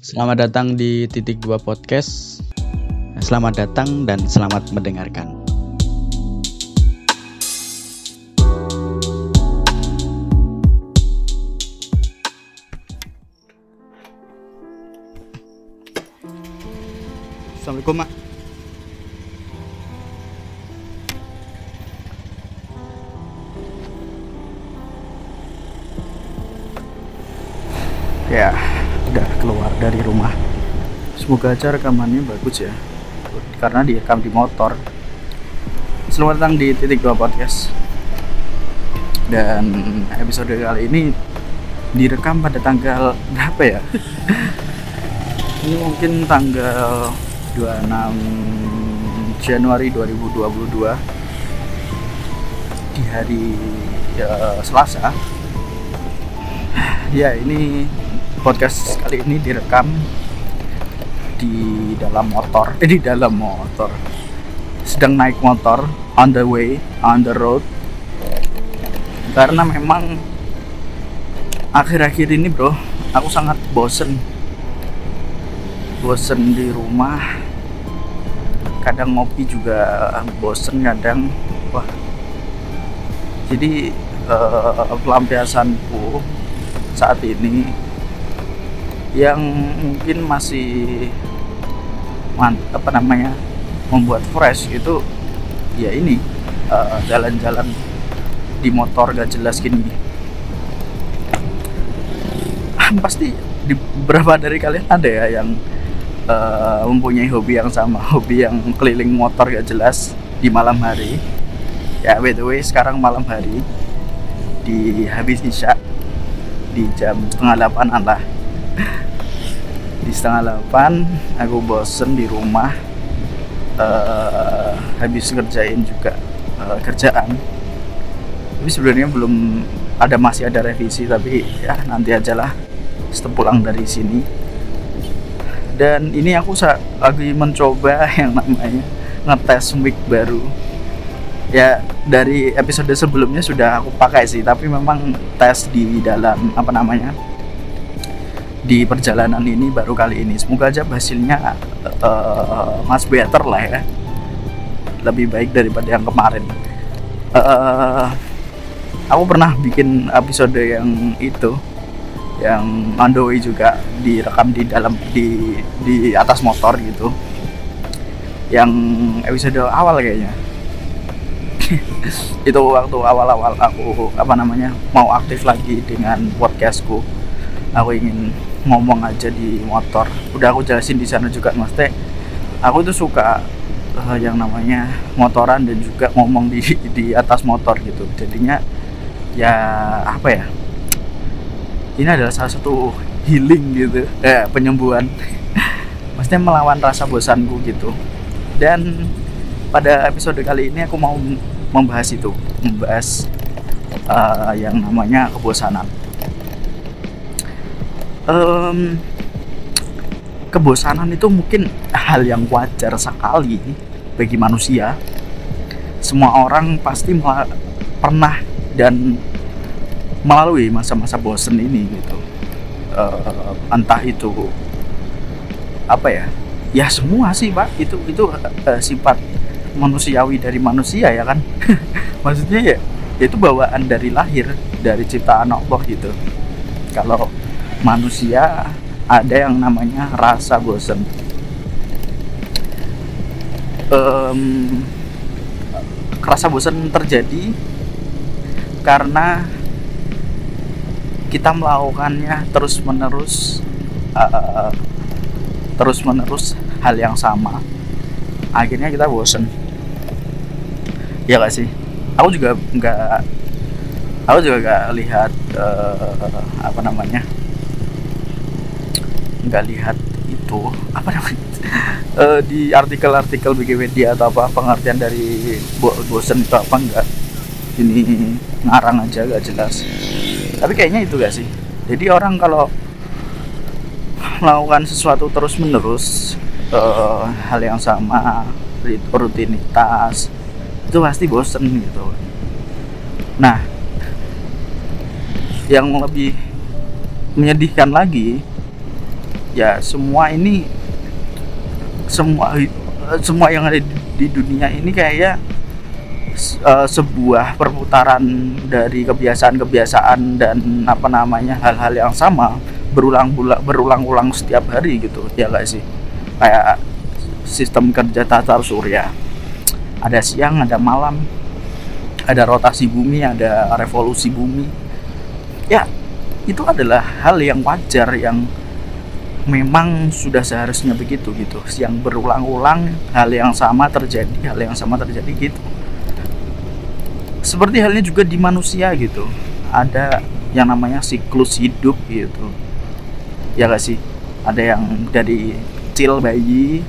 Selamat datang di Titik Dua Podcast. Selamat datang dan selamat mendengarkan. Assalamualaikum, Mak. Semoga aja rekamannya bagus ya. Karena direkam di motor. Selamat datang di Titik Dua Podcast. Dan episode kali ini direkam pada tanggal berapa ya? ini mungkin tanggal 26 Januari 2022 di hari ya, Selasa. Ya, ini podcast kali ini direkam di dalam motor eh di dalam motor. Sedang naik motor on the way on the road. Karena memang akhir-akhir ini bro aku sangat bosen. Bosen di rumah. Kadang ngopi juga bosen kadang. Wah. Jadi uh, pelampiasanku saat ini yang mungkin masih apa namanya membuat fresh itu ya ini jalan-jalan uh, di motor gak jelas gini. Pasti di beberapa dari kalian ada ya yang uh, mempunyai hobi yang sama hobi yang keliling motor gak jelas di malam hari? Ya by the way sekarang malam hari di habis isya di jam setengah delapan lah di setengah delapan aku bosen di rumah. Uh, habis ngerjain juga uh, kerjaan. Tapi sebenarnya belum ada masih ada revisi tapi ya nanti aja lah setelah pulang dari sini. Dan ini aku lagi mencoba yang namanya ngetes mic baru. Ya dari episode sebelumnya sudah aku pakai sih tapi memang tes di dalam apa namanya di perjalanan ini baru kali ini. Semoga aja hasilnya uh, mas better lah ya. Lebih baik daripada yang kemarin. Uh, aku pernah bikin episode yang itu yang way juga direkam di dalam di di atas motor gitu. Yang episode awal kayaknya. Itu waktu awal-awal aku apa namanya mau aktif lagi dengan podcastku. Aku ingin ngomong aja di motor. Udah aku jelasin di sana juga mas teh aku tuh suka uh, yang namanya motoran dan juga ngomong di di atas motor gitu. Jadinya ya apa ya ini adalah salah satu healing gitu eh, penyembuhan. Maksudnya melawan rasa bosanku gitu. Dan pada episode kali ini aku mau membahas itu membahas uh, yang namanya kebosanan um, kebosanan itu mungkin hal yang wajar sekali bagi manusia. Semua orang pasti pernah dan melalui masa-masa bosen ini gitu. Uh, entah itu apa ya? Ya semua sih pak. Itu itu uh, sifat manusiawi dari manusia ya kan. Maksudnya ya itu bawaan dari lahir dari ciptaan Allah gitu. Kalau manusia ada yang namanya rasa bosen. Um, rasa bosan terjadi karena kita melakukannya terus menerus uh, terus menerus hal yang sama. Akhirnya kita bosen. Ya gak sih? Aku juga nggak aku juga nggak lihat uh, apa namanya nggak lihat itu apa namanya? Uh, di artikel-artikel Wikipedia atau apa pengertian dari bo bosen itu apa enggak? Ini ngarang aja gak jelas. Tapi kayaknya itu gak sih? Jadi orang kalau melakukan sesuatu terus menerus uh, hal yang sama rutinitas itu pasti bosen gitu. Nah yang lebih menyedihkan lagi ya semua ini semua semua yang ada di, di dunia ini kayaknya uh, sebuah perputaran dari kebiasaan-kebiasaan dan apa namanya hal-hal yang sama berulang berulang-ulang setiap hari gitu. Ya gak sih? Kayak sistem kerja tata surya. Ada siang ada malam ada rotasi bumi ada revolusi bumi. Ya itu adalah hal yang wajar yang memang sudah seharusnya begitu gitu. Yang berulang-ulang hal yang sama terjadi hal yang sama terjadi gitu. Seperti halnya juga di manusia gitu. Ada yang namanya siklus hidup gitu. Ya gak sih? Ada yang dari kecil bayi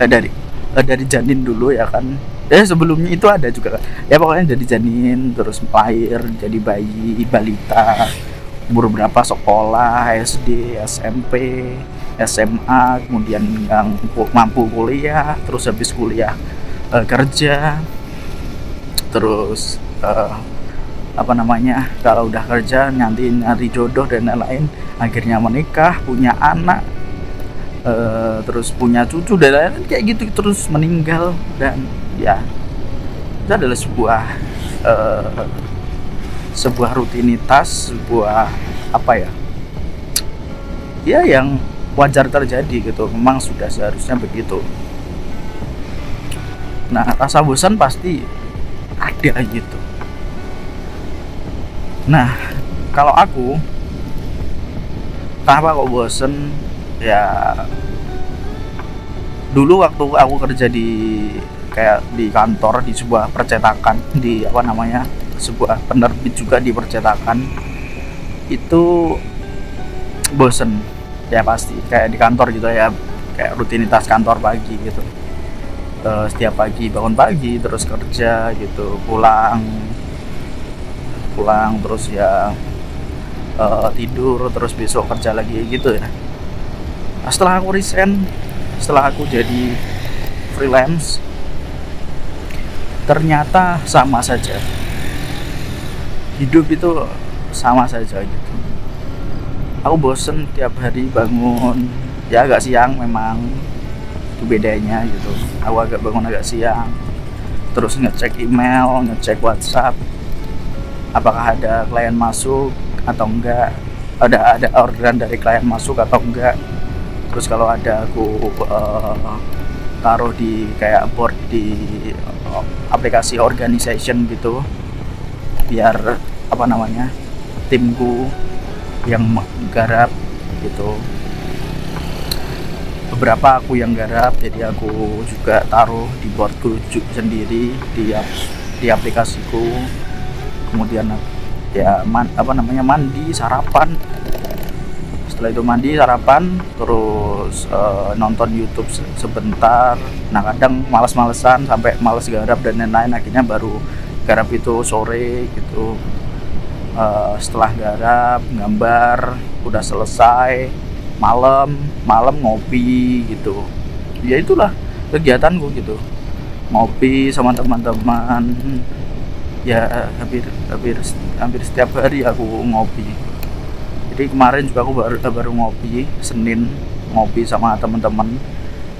eh, dari eh, dari janin dulu ya kan. Eh sebelumnya itu ada juga ya pokoknya jadi janin terus lahir jadi bayi balita umur berapa sekolah SD SMP SMA kemudian yang mampu kuliah terus habis kuliah uh, kerja terus uh, apa namanya kalau udah kerja nanti nyari jodoh dan lain-lain akhirnya menikah punya anak uh, terus punya cucu dan lain-lain kayak gitu terus meninggal dan ya itu adalah sebuah uh, sebuah rutinitas sebuah apa ya ya yang wajar terjadi gitu. Memang sudah seharusnya begitu. Nah rasa bosan pasti ada gitu. Nah kalau aku kenapa kok bosen? Ya dulu waktu aku kerja di kayak di kantor di sebuah percetakan di apa namanya sebuah penerbit juga di percetakan itu bosen. Ya pasti. Kayak di kantor gitu ya kayak rutinitas kantor pagi gitu. Uh, setiap pagi bangun pagi terus kerja gitu pulang. Pulang terus ya uh, tidur terus besok kerja lagi gitu ya. Nah, setelah aku resign setelah aku jadi freelance ternyata sama saja hidup itu sama saja gitu. Aku bosen tiap hari bangun. Ya agak siang memang. Itu bedanya gitu. Aku agak bangun agak siang. Terus ngecek email ngecek WhatsApp. Apakah ada klien masuk atau enggak? Ada ada orderan dari klien masuk atau enggak? Terus kalau ada aku uh, taruh di kayak board di uh, aplikasi organization gitu. Biar apa namanya timku yang garap gitu. Beberapa aku yang garap jadi aku juga taruh di boardku sendiri di di aplikasiku. Kemudian ya man, apa namanya mandi sarapan. Setelah itu mandi sarapan terus uh, nonton YouTube sebentar. Nah kadang males-malesan sampai males garap dan lain-lain akhirnya baru garap itu sore gitu uh, setelah garap gambar udah selesai malam malam ngopi gitu. Ya itulah kegiatanku gitu. Ngopi sama teman-teman. Ya hampir hampir hampir setiap hari aku ngopi. Jadi kemarin juga aku baru baru ngopi Senin ngopi sama teman-teman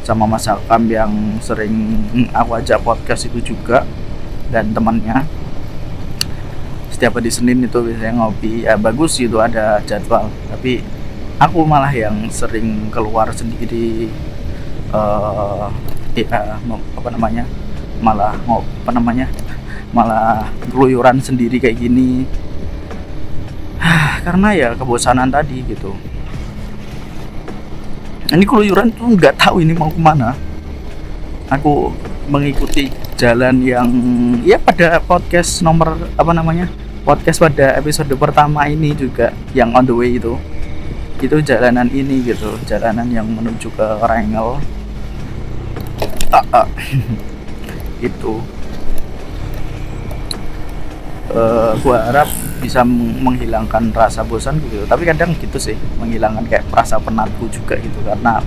sama Mas Akam yang sering aku ajak podcast itu juga dan temannya setiap hari Senin itu biasanya ngopi. Ya bagus itu ada jadwal. Tapi aku malah yang sering keluar sendiri uh, ya apa namanya malah mau apa namanya malah keluyuran sendiri kayak gini. Karena ya kebosanan tadi gitu. Ini keluyuran tuh nggak tahu ini mau ke mana. Aku mengikuti jalan yang ya pada podcast nomor apa namanya podcast pada episode pertama ini juga yang on the way itu. Itu jalanan ini gitu jalanan yang menuju ke Rengel ah, ah. itu. Uh, gua harap bisa menghilangkan rasa bosan gitu. Tapi kadang gitu sih menghilangkan kayak rasa penatku juga gitu. Karena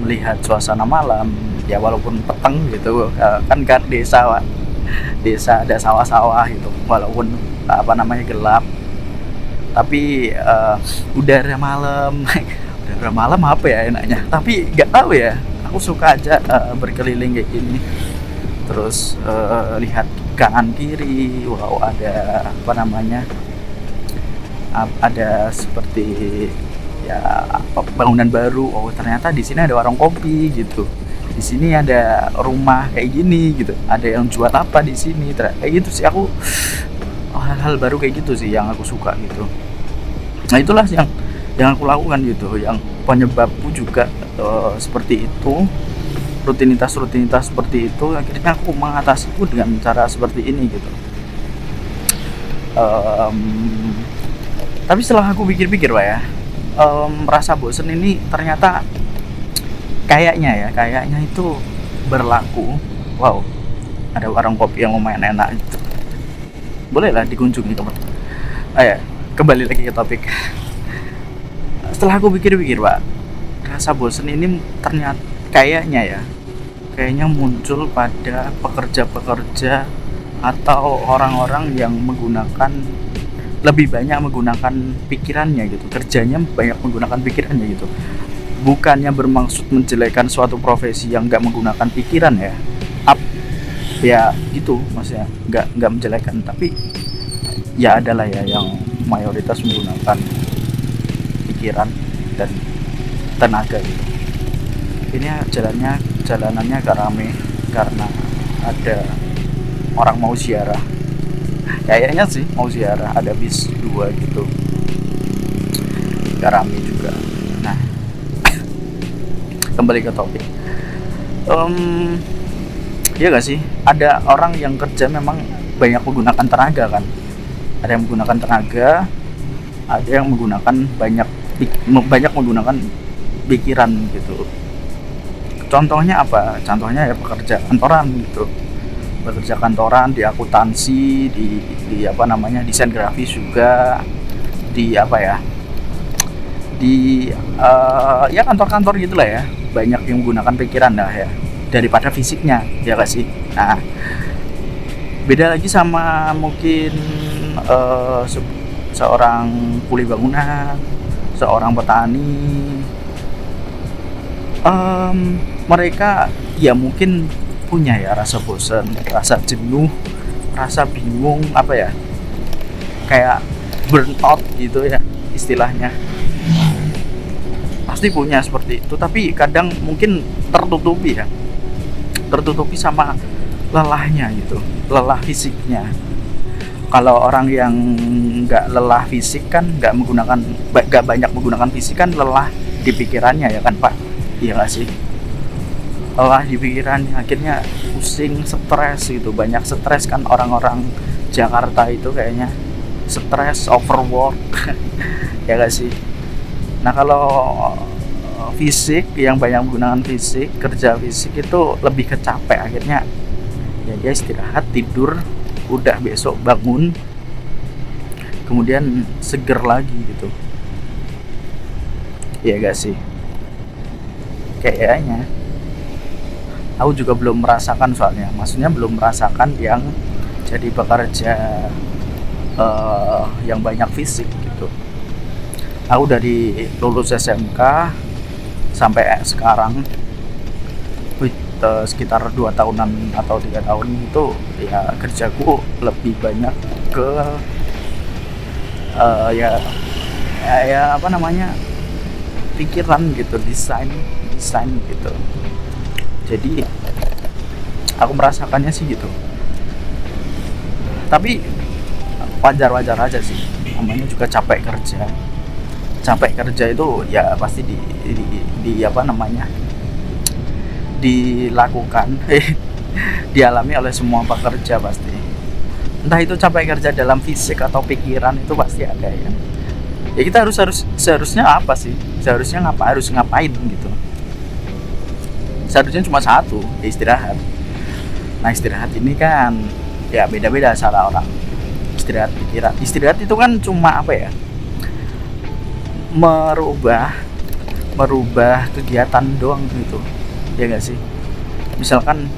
melihat suasana malam ya walaupun peteng gitu kan kan desa desa ada sawah-sawah gitu walaupun apa namanya gelap. Tapi uh, udara malam. Udara malam apa ya enaknya? Tapi nggak tahu ya. Aku suka aja uh, berkeliling kayak gini. Terus uh, lihat kanan kiri. Wow ada apa namanya? Ada seperti ya bangunan baru. Oh ternyata di sini ada warung kopi gitu. Di sini ada rumah kayak gini gitu. Ada yang jual apa di sini? Kayak gitu sih aku hal-hal baru kayak gitu sih yang aku suka gitu. Nah itulah yang yang aku lakukan gitu. Yang penyebabku juga uh, seperti itu. Rutinitas-rutinitas seperti itu akhirnya aku mengatasiku dengan cara seperti ini gitu. Um, tapi setelah aku pikir-pikir pak ya um, bosen ini ternyata kayaknya ya kayaknya itu berlaku. Wow ada warung kopi yang lumayan enak itu bolehlah dikunjungi teman. Oh ya kembali lagi ke topik. Setelah aku pikir-pikir pak rasa bosen ini ternyata kayaknya ya kayaknya muncul pada pekerja-pekerja atau orang-orang yang menggunakan lebih banyak menggunakan pikirannya gitu. Kerjanya banyak menggunakan pikirannya gitu. Bukannya bermaksud menjelekan suatu profesi yang nggak menggunakan pikiran ya ya gitu maksudnya. Nggak nggak menjelekan tapi ya adalah ya yang mayoritas menggunakan pikiran dan tenaga gitu. Ini jalannya jalanannya agak rame karena ada orang mau ziarah. Kayaknya sih mau ziarah ada bis dua gitu. Agak rame juga. Nah kembali ke topik. Um, iya gak sih? Ada orang yang kerja memang banyak menggunakan tenaga kan? Ada yang menggunakan tenaga ada yang menggunakan banyak banyak menggunakan pikiran gitu. Contohnya apa? Contohnya ya pekerja kantoran gitu. Bekerja kantoran di akuntansi di di apa namanya desain grafis juga di apa ya di uh, ya kantor-kantor gitulah ya. Banyak yang menggunakan pikiran dah ya daripada fisiknya ya gak sih? Nah beda lagi sama mungkin uh, se seorang kuli bangunan seorang petani. Um, mereka ya mungkin punya ya rasa bosan, rasa jenuh, rasa bingung apa ya, kayak burnout gitu ya istilahnya. Pasti punya seperti itu, tapi kadang mungkin tertutupi ya, tertutupi sama lelahnya gitu, lelah fisiknya. Kalau orang yang nggak lelah fisik kan nggak menggunakan nggak banyak menggunakan fisik kan lelah di pikirannya ya kan Pak? Iya gak sih? Lelah di pikiran akhirnya pusing stres gitu. Banyak stres kan orang-orang Jakarta itu kayaknya. Stres overwork. Ya gak sih? Nah kalau fisik yang banyak menggunakan fisik kerja fisik itu lebih kecapek akhirnya. Ya dia istirahat tidur udah besok bangun kemudian seger lagi gitu. Ya gak sih? Kayaknya. Aku juga belum merasakan soalnya. Maksudnya belum merasakan yang jadi pekerja uh, yang banyak fisik gitu. Aku dari lulus SMK sampai sekarang sekitar dua tahunan atau tiga tahun itu ya kerjaku lebih banyak ke uh, ya, ya ya apa namanya pikiran gitu desain desain gitu. Jadi aku merasakannya sih gitu. Tapi wajar-wajar aja sih. Namanya juga capek kerja. Capek kerja itu ya pasti di, di, di apa namanya dilakukan dialami oleh semua pekerja pasti. Entah itu capek kerja dalam fisik atau pikiran itu pasti ada ya. Ya kita harus harus seharusnya apa sih? Seharusnya ngapa harus ngapain gitu? Seharusnya cuma satu ya istirahat. Nah istirahat ini kan ya beda-beda salah orang istirahat pikiran. Istirahat itu kan cuma apa ya? Merubah merubah kegiatan doang gitu. Ya gak sih? Misalkan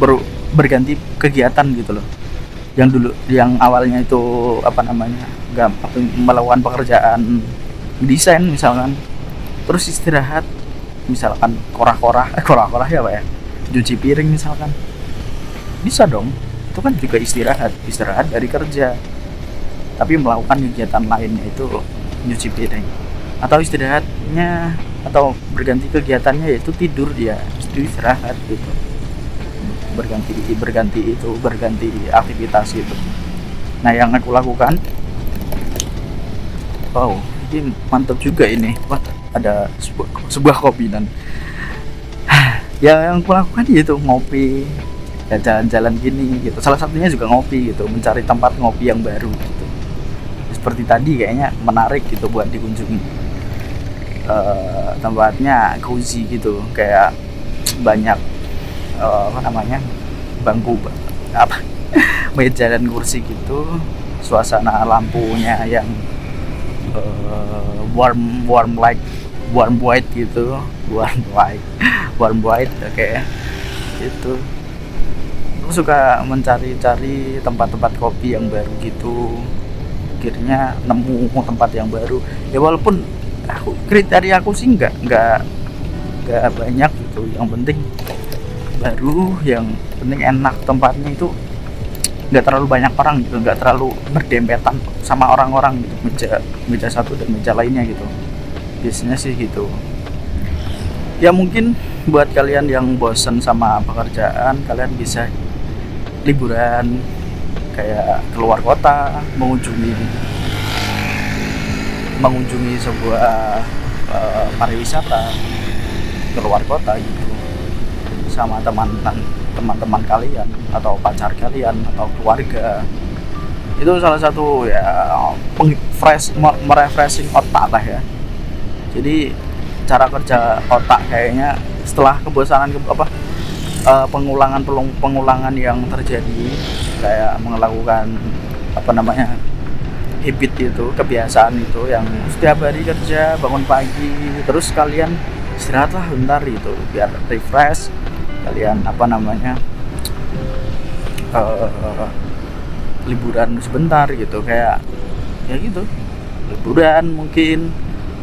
ber, berganti kegiatan gitu loh. Yang dulu yang awalnya itu apa namanya gampang melakukan pekerjaan desain misalkan terus istirahat misalkan korah-korah eh korah-korah ya pak ya? Cuci piring misalkan. Bisa dong. Itu kan juga istirahat istirahat dari kerja. Tapi melakukan kegiatan lainnya itu nyuci piring atau istirahatnya atau berganti kegiatannya yaitu tidur dia. Itu istirahat gitu. Berganti berganti itu berganti aktivitas itu nah yang aku lakukan wow ini mantap juga ini. Wah ada sebuah, sebuah kopi dan ya yang aku lakukan itu ngopi. Ya jalan-jalan gini gitu. Salah satunya juga ngopi gitu mencari tempat ngopi yang baru gitu. Seperti tadi kayaknya menarik gitu buat dikunjungi uh, tempatnya cozy gitu kayak banyak uh, apa namanya bangku apa meja dan kursi gitu suasana lampunya yang uh, warm warm light warm white gitu warm white warm white kayak itu. Aku suka mencari-cari tempat-tempat kopi yang baru gitu akhirnya nemu tempat yang baru. Ya walaupun aku kriteria aku sih nggak nggak nggak banyak gitu. Yang penting baru yang penting enak tempatnya itu nggak terlalu banyak orang gitu. Nggak terlalu berdempetan sama orang-orang gitu. Meja meja satu dan meja lainnya gitu. Biasanya sih gitu. Ya mungkin buat kalian yang bosen sama pekerjaan kalian bisa liburan kayak keluar kota mengunjungi mengunjungi sebuah uh, pariwisata keluar kota gitu. Sama teman-teman teman-teman kalian atau pacar kalian atau keluarga. Itu salah satu ya fresh merefreshing otak lah ya. Jadi cara kerja otak kayaknya setelah kebosanan ke, apa uh, pengulangan pengulangan yang terjadi kayak melakukan apa namanya habit itu kebiasaan itu yang setiap hari kerja bangun pagi terus kalian istirahatlah bentar itu biar refresh. Kalian apa namanya uh, liburan sebentar gitu kayak ya gitu. Liburan mungkin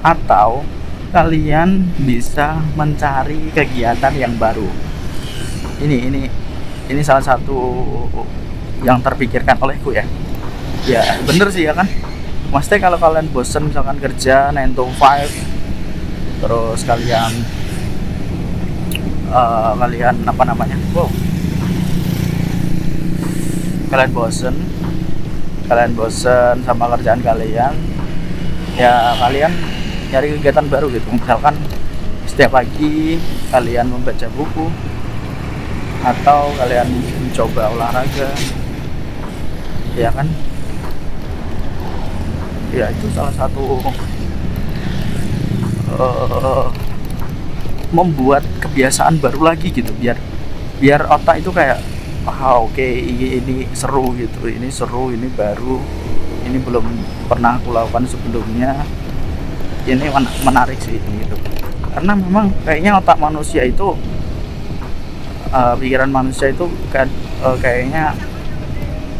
atau kalian bisa mencari kegiatan yang baru. Ini ini ini salah satu yang terpikirkan olehku ya ya bener sih ya kan? Maksudnya kalau kalian bosen misalkan kerja 9 to 5 terus kalian uh, kalian apa namanya? Wow. Kalian bosen kalian bosen sama kerjaan kalian ya kalian nyari kegiatan baru gitu. Misalkan setiap pagi kalian membaca buku atau kalian mencoba olahraga. Ya kan ya itu salah satu uh, membuat kebiasaan baru lagi gitu biar biar otak itu kayak ah oke okay, ini seru gitu ini seru ini baru ini belum pernah aku lakukan sebelumnya ini menarik sih gitu. Karena memang kayaknya otak manusia itu uh, pikiran manusia itu kan uh, kayaknya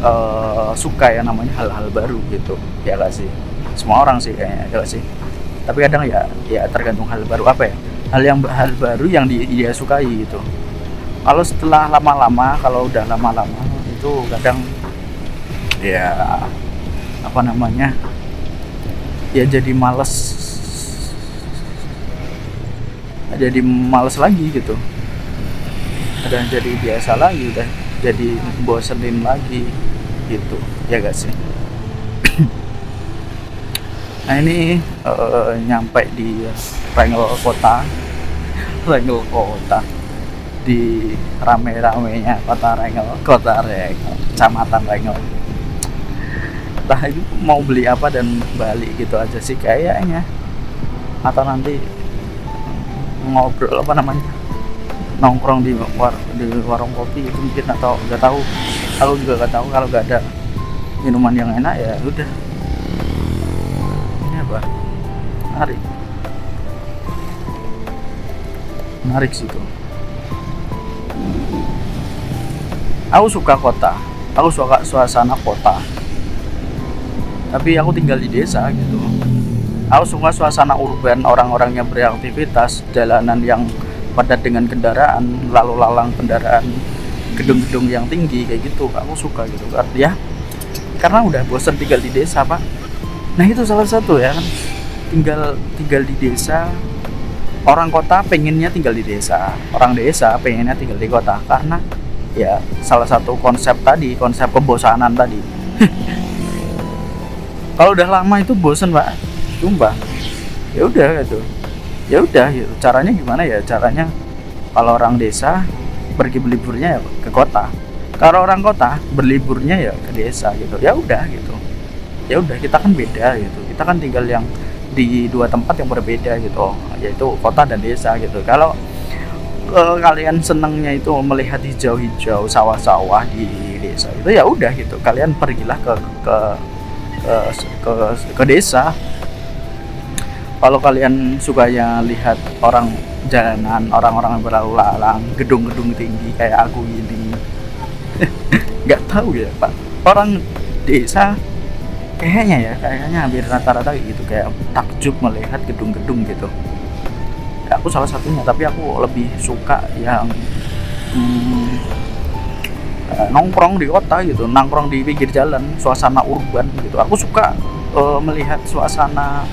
uh, suka ya namanya hal-hal baru gitu ya gak sih. Semua orang sih kayaknya ya gak sih. Tapi kadang ya ya tergantung hal baru apa ya. Hal yang hal baru yang di, dia sukai gitu. Kalau setelah lama-lama kalau udah lama-lama itu kadang ya apa namanya ya jadi males. Jadi males lagi gitu. Ada jadi biasa lagi udah jadi bosenin lagi gitu. Ya gak sih nah ini uh, nyampe di Rengel kota. Rengel kota. Di rame-ramenya kota Rengel kota Rengel kecamatan Rengel entah itu mau beli apa dan balik gitu aja sih kayaknya. Atau nanti ngobrol apa namanya nongkrong di war di warung kopi itu mungkin atau nggak tahu. Aku juga nggak tahu kalau nggak ada minuman yang enak ya udah apa hari menarik sih tuh aku suka kota. Aku suka suasana kota. Tapi aku tinggal di desa gitu. Aku suka suasana urban orang-orangnya beraktivitas jalanan yang padat dengan kendaraan lalu lalang kendaraan gedung-gedung yang tinggi kayak gitu. Aku suka gitu. Kan ya karena udah bosan tinggal di desa pak nah itu salah satu ya. Kan tinggal tinggal di desa. Orang kota pengennya tinggal di desa. Orang desa pengennya tinggal di kota. Karena ya salah satu konsep tadi konsep kebosanan tadi. Kalau udah lama itu bosan pak. Sumpah. Ya udah gitu. Ya udah gitu. caranya gimana ya? Caranya kalau orang desa pergi berliburnya ya ke kota. Kalau orang kota berliburnya ya ke desa gitu. Ya udah gitu ya udah kita kan beda gitu. Kita kan tinggal yang di dua tempat yang berbeda gitu. Yaitu kota dan desa gitu. Kalau uh, kalian senangnya itu melihat hijau-hijau sawah-sawah di desa itu ya udah gitu. Kalian pergilah ke ke ke, ke, ke desa. Kalau kalian sukanya lihat orang jalanan orang-orang yang berlalu lalang gedung-gedung tinggi kayak aku ini. Nggak tahu ya pak. Orang desa kayaknya ya kayaknya hampir rata-rata gitu kayak takjub melihat gedung-gedung gitu. Ya, aku salah satunya tapi aku lebih suka yang hmm, eh, nongkrong di kota gitu nongkrong di pinggir jalan suasana urban gitu. Aku suka uh, melihat suasana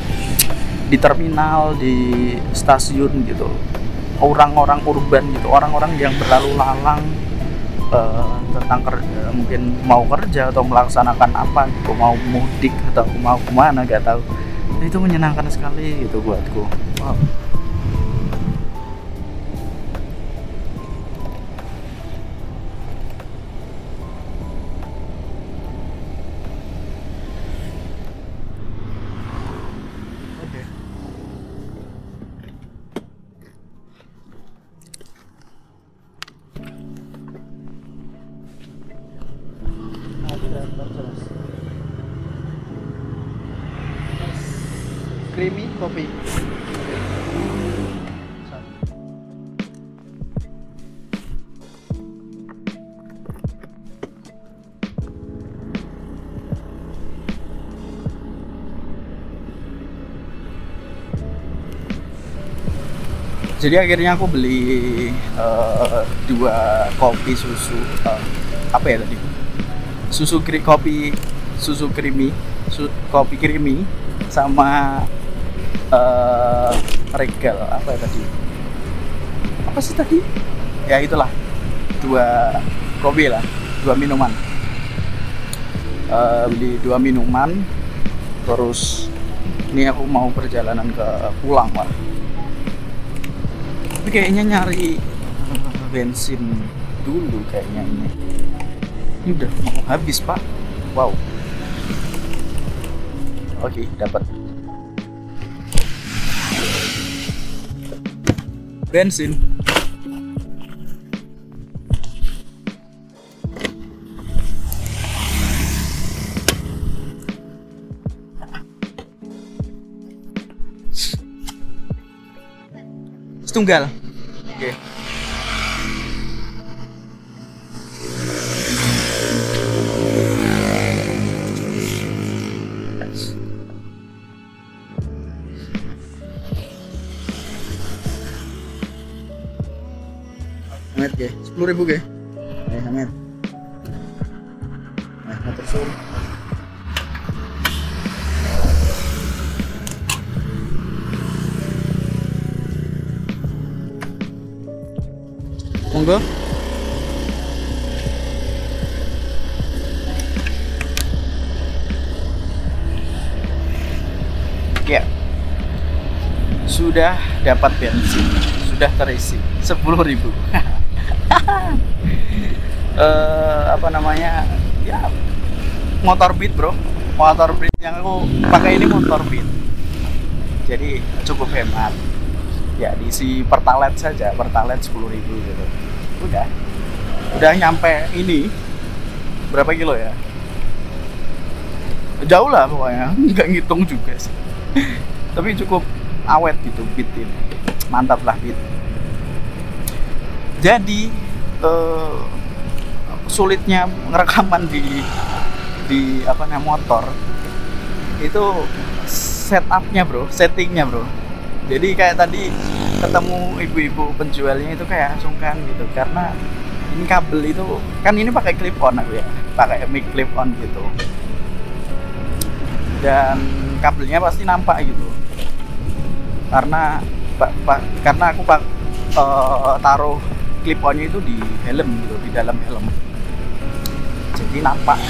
di terminal di stasiun gitu. Orang-orang urban gitu orang-orang yang berlalu lalang uh, tentang kerja mungkin mau kerja atau melaksanakan apa gitu mau mudik atau mau ke mana gak tahu itu menyenangkan sekali gitu buatku wow. Kopi. Jadi akhirnya aku beli uh, dua kopi susu uh, apa ya tadi? Susu kri kopi susu creamy su kopi creamy sama uh, regal apa ya tadi? Apa sih tadi? Ya itulah. Dua kopi lah dua minuman. Uh, beli dua minuman terus ini aku mau perjalanan ke pulang lah tapi kayaknya nyari bensin dulu kayaknya ini. Ini udah mau habis pak. Wow. Oke dapat bensin. Setunggal Monggo. Ya. Sudah dapat bensin, sudah terisi sepuluh ribu. uh, apa namanya ya motor beat bro motor beat yang aku pakai ini motor beat jadi cukup hemat ya diisi pertalite saja pertalite sepuluh ribu gitu udah. Udah nyampe ini. Berapa kilo ya? Jauh lah pokoknya. Nggak ngitung juga sih. Tapi cukup awet gitu beat ini. Mantap lah beat jadi uh, sulitnya ngerekaman di di apa namanya motor itu setupnya bro. Settingnya bro. Jadi kayak tadi ketemu ibu-ibu penjualnya itu kayak sungkan gitu. Karena ini kabel itu kan ini pakai clip on aku ya pakai mic clip on gitu. Dan kabelnya pasti nampak gitu. Karena pa, pa, karena aku pak uh, taruh clip onnya itu di helm gitu di dalam helm. Jadi nampak.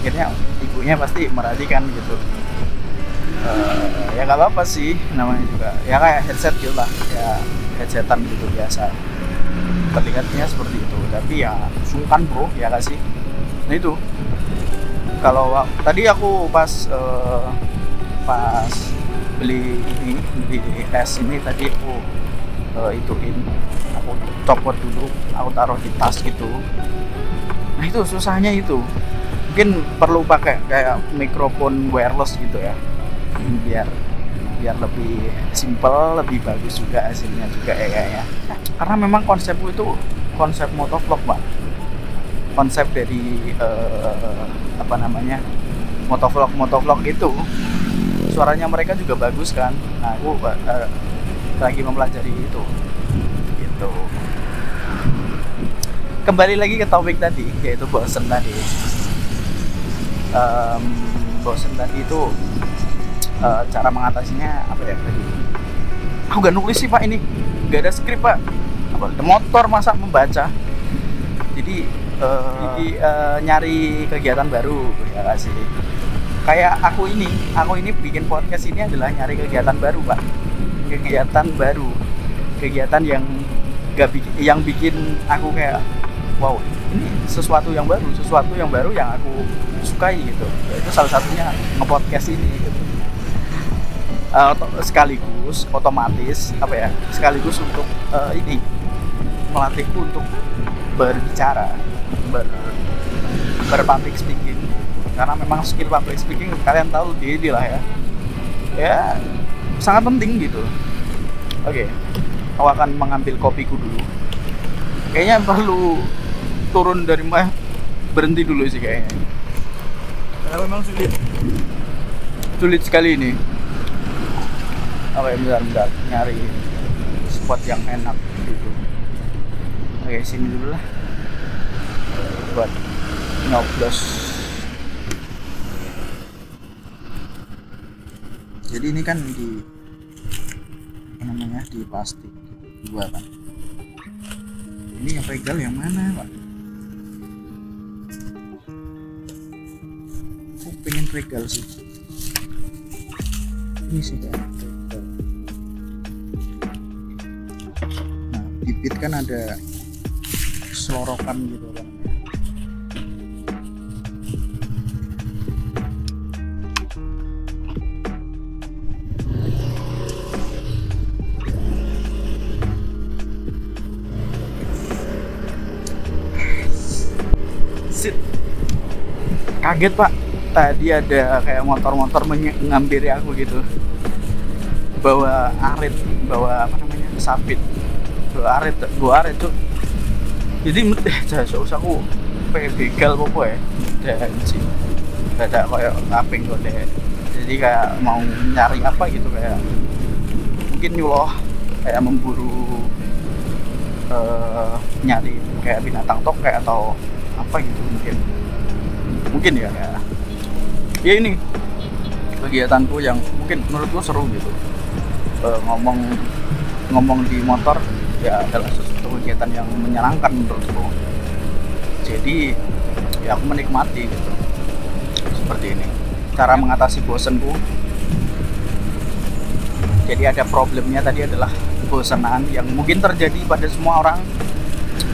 Akhirnya ibunya pasti merhatikan gitu uh, ya nggak apa-apa sih namanya juga. Ya kayak headset gitu lah ya headsetan gitu biasa. Terlihatnya seperti itu. Tapi ya sungkan bro ya gak sih? Nah itu. Kalau tadi aku pas uh, pas beli ini beli es ini tadi aku uh, ituin. Aku copot dulu aku taruh di tas gitu. Nah itu susahnya itu. Mungkin perlu pakai kayak mikrofon wireless gitu ya biar biar lebih simple lebih bagus juga hasilnya juga ya kayaknya karena memang konsepku itu konsep motovlog pak konsep dari uh, apa namanya motovlog motovlog itu suaranya mereka juga bagus kan. Nah aku uh, lagi mempelajari itu. Gitu. Kembali lagi ke topik tadi yaitu bosen tadi. Um, bosen tadi itu uh, cara mengatasinya apa ya? Tadi aku gak nulis sih pak ini. Gak ada skrip pak. Apa motor masa membaca. Jadi uh, jadi uh, nyari kegiatan baru ya kasih kayak aku ini aku ini bikin podcast ini adalah nyari kegiatan baru pak. Kegiatan baru. Kegiatan yang gak bikin yang bikin aku kayak wow ini sesuatu yang baru sesuatu yang baru yang aku sukai gitu. Itu salah satunya ngepodcast ini gitu uh, sekaligus otomatis apa ya sekaligus untuk uh, ini melatihku untuk berbicara ber berpublic speaking. Karena memang skill public speaking kalian tahu di lah ya. Ya sangat penting gitu. Oke okay. aku akan mengambil kopiku dulu. Kayaknya perlu turun dari mah berhenti dulu sih kayaknya. Karena memang sulit. Sulit sekali ini apa ya bentar bentar nyari spot yang enak gitu. Oke sini dulu lah. Buat nyoblos. Jadi ini kan di namanya di plastik dua kan ini yang regal yang mana pak? Aku pengen regal sih. Ini sih kan bibit kan ada selorokan gitu kan. Sit. kaget pak. Tadi ada kayak motor-motor mengampiri aku gitu. Bawa arit bawa apa namanya? Sabit dua arit dua arit tuh jadi eh jasa aku pengen begal apa ya. Dan sih ada kayak kaping kok deh jadi kayak mau nyari apa gitu kayak mungkin nyuloh kayak memburu uh, nyari kayak binatang tokai atau apa gitu mungkin. Mungkin ya ya, ya ini kegiatanku yang mungkin menurutku seru gitu. Uh, ngomong ngomong di motor ya adalah sesuatu kegiatan yang menyenangkan menurutku. Jadi ya aku menikmati gitu. Seperti ini. Cara mengatasi bosenku. Jadi ada problemnya tadi adalah bosanan yang mungkin terjadi pada semua orang.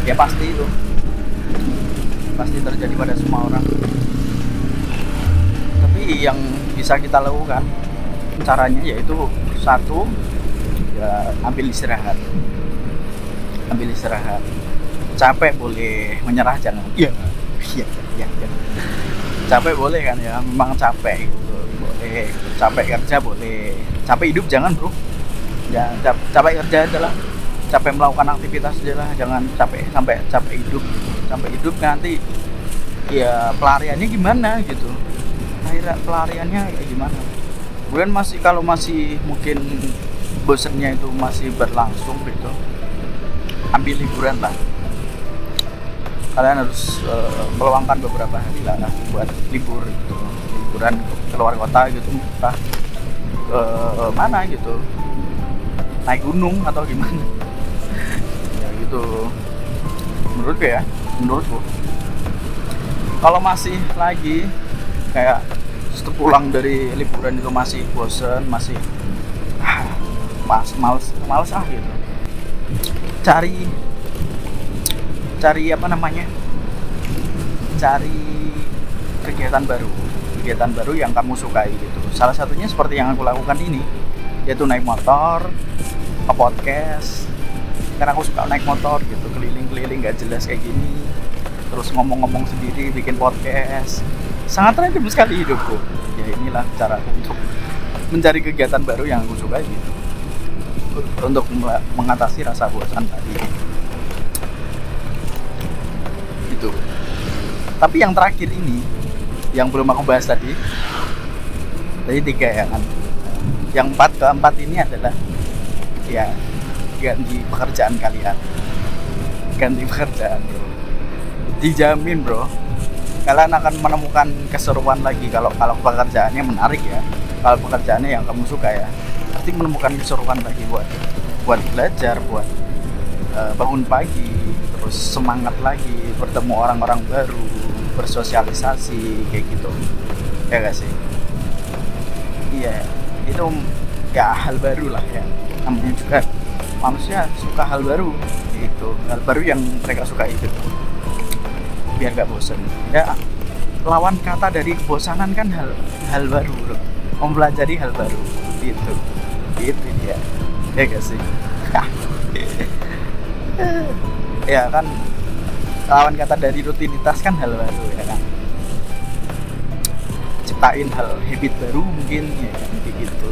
Ya pasti itu. Pasti terjadi pada semua orang. Tapi yang bisa kita lakukan caranya yaitu satu ya ambil istirahat ambil istirahat. Capek boleh menyerah jangan iya. Iya iya ya. capek boleh kan ya memang capek gitu. Boleh capek kerja boleh. Capek hidup jangan bro. Ya capek kerja adalah capek melakukan aktivitas aja lah. Jangan capek sampai capek hidup. Sampai hidup nanti ya pelariannya gimana gitu. Akhirnya pelariannya kayak gimana. Kemudian masih kalau masih mungkin bosennya itu masih berlangsung gitu ambil liburan lah. Kalian harus uh, meluangkan beberapa hari lah buat libur gitu. Liburan keluar kota gitu entah ke uh, mana gitu. Naik gunung atau gimana. Ya gitu. Menurutku ya menurutku. Kalau masih lagi kayak setelah pulang dari liburan itu masih bosen masih ah, mas males males ah gitu cari cari apa namanya? Cari kegiatan baru kegiatan baru yang kamu sukai gitu. Salah satunya seperti yang aku lakukan ini yaitu naik motor ke podcast karena aku suka naik motor gitu keliling-keliling gak jelas kayak gini. Terus ngomong-ngomong sendiri bikin podcast. Sangat random sekali hidupku. Ya inilah cara untuk mencari kegiatan baru yang aku suka gitu untuk mengatasi rasa bosan tadi. Itu tapi yang terakhir ini yang belum aku bahas tadi tadi tiga ya kan? Yang empat keempat ini adalah ya ganti pekerjaan kalian. Ganti pekerjaan. Bro dijamin bro kalian akan menemukan keseruan lagi kalau kalau pekerjaannya menarik ya. Kalau pekerjaannya yang kamu suka ya pasti menemukan keseruan lagi buat buat belajar buat uh, bangun pagi terus semangat lagi bertemu orang-orang baru bersosialisasi kayak gitu. Ya gak sih? Iya itu ya hal baru lah ya. Namanya juga manusia suka hal baru itu hal baru yang mereka suka itu. Biar gak bosen. Ya lawan kata dari kebosanan kan hal hal baru mempelajari hal baru gitu gitu ya ya gak sih? Ya kan lawan kata dari rutinitas kan hal baru ya kan. Ciptain hal habit baru mungkin ya kan gitu.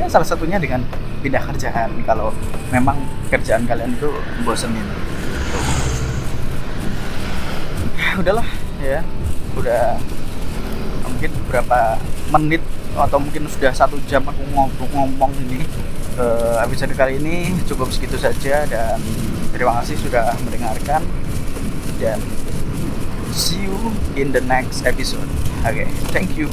Ya salah satunya dengan pindah kerjaan. Kalau memang kerjaan kalian itu bosenin. Udahlah ya. Udah mungkin beberapa menit atau mungkin sudah satu jam aku ngomong-ngomong ini uh, episode kali ini cukup segitu saja dan terima kasih sudah mendengarkan dan see you in the next episode. Oke okay, thank you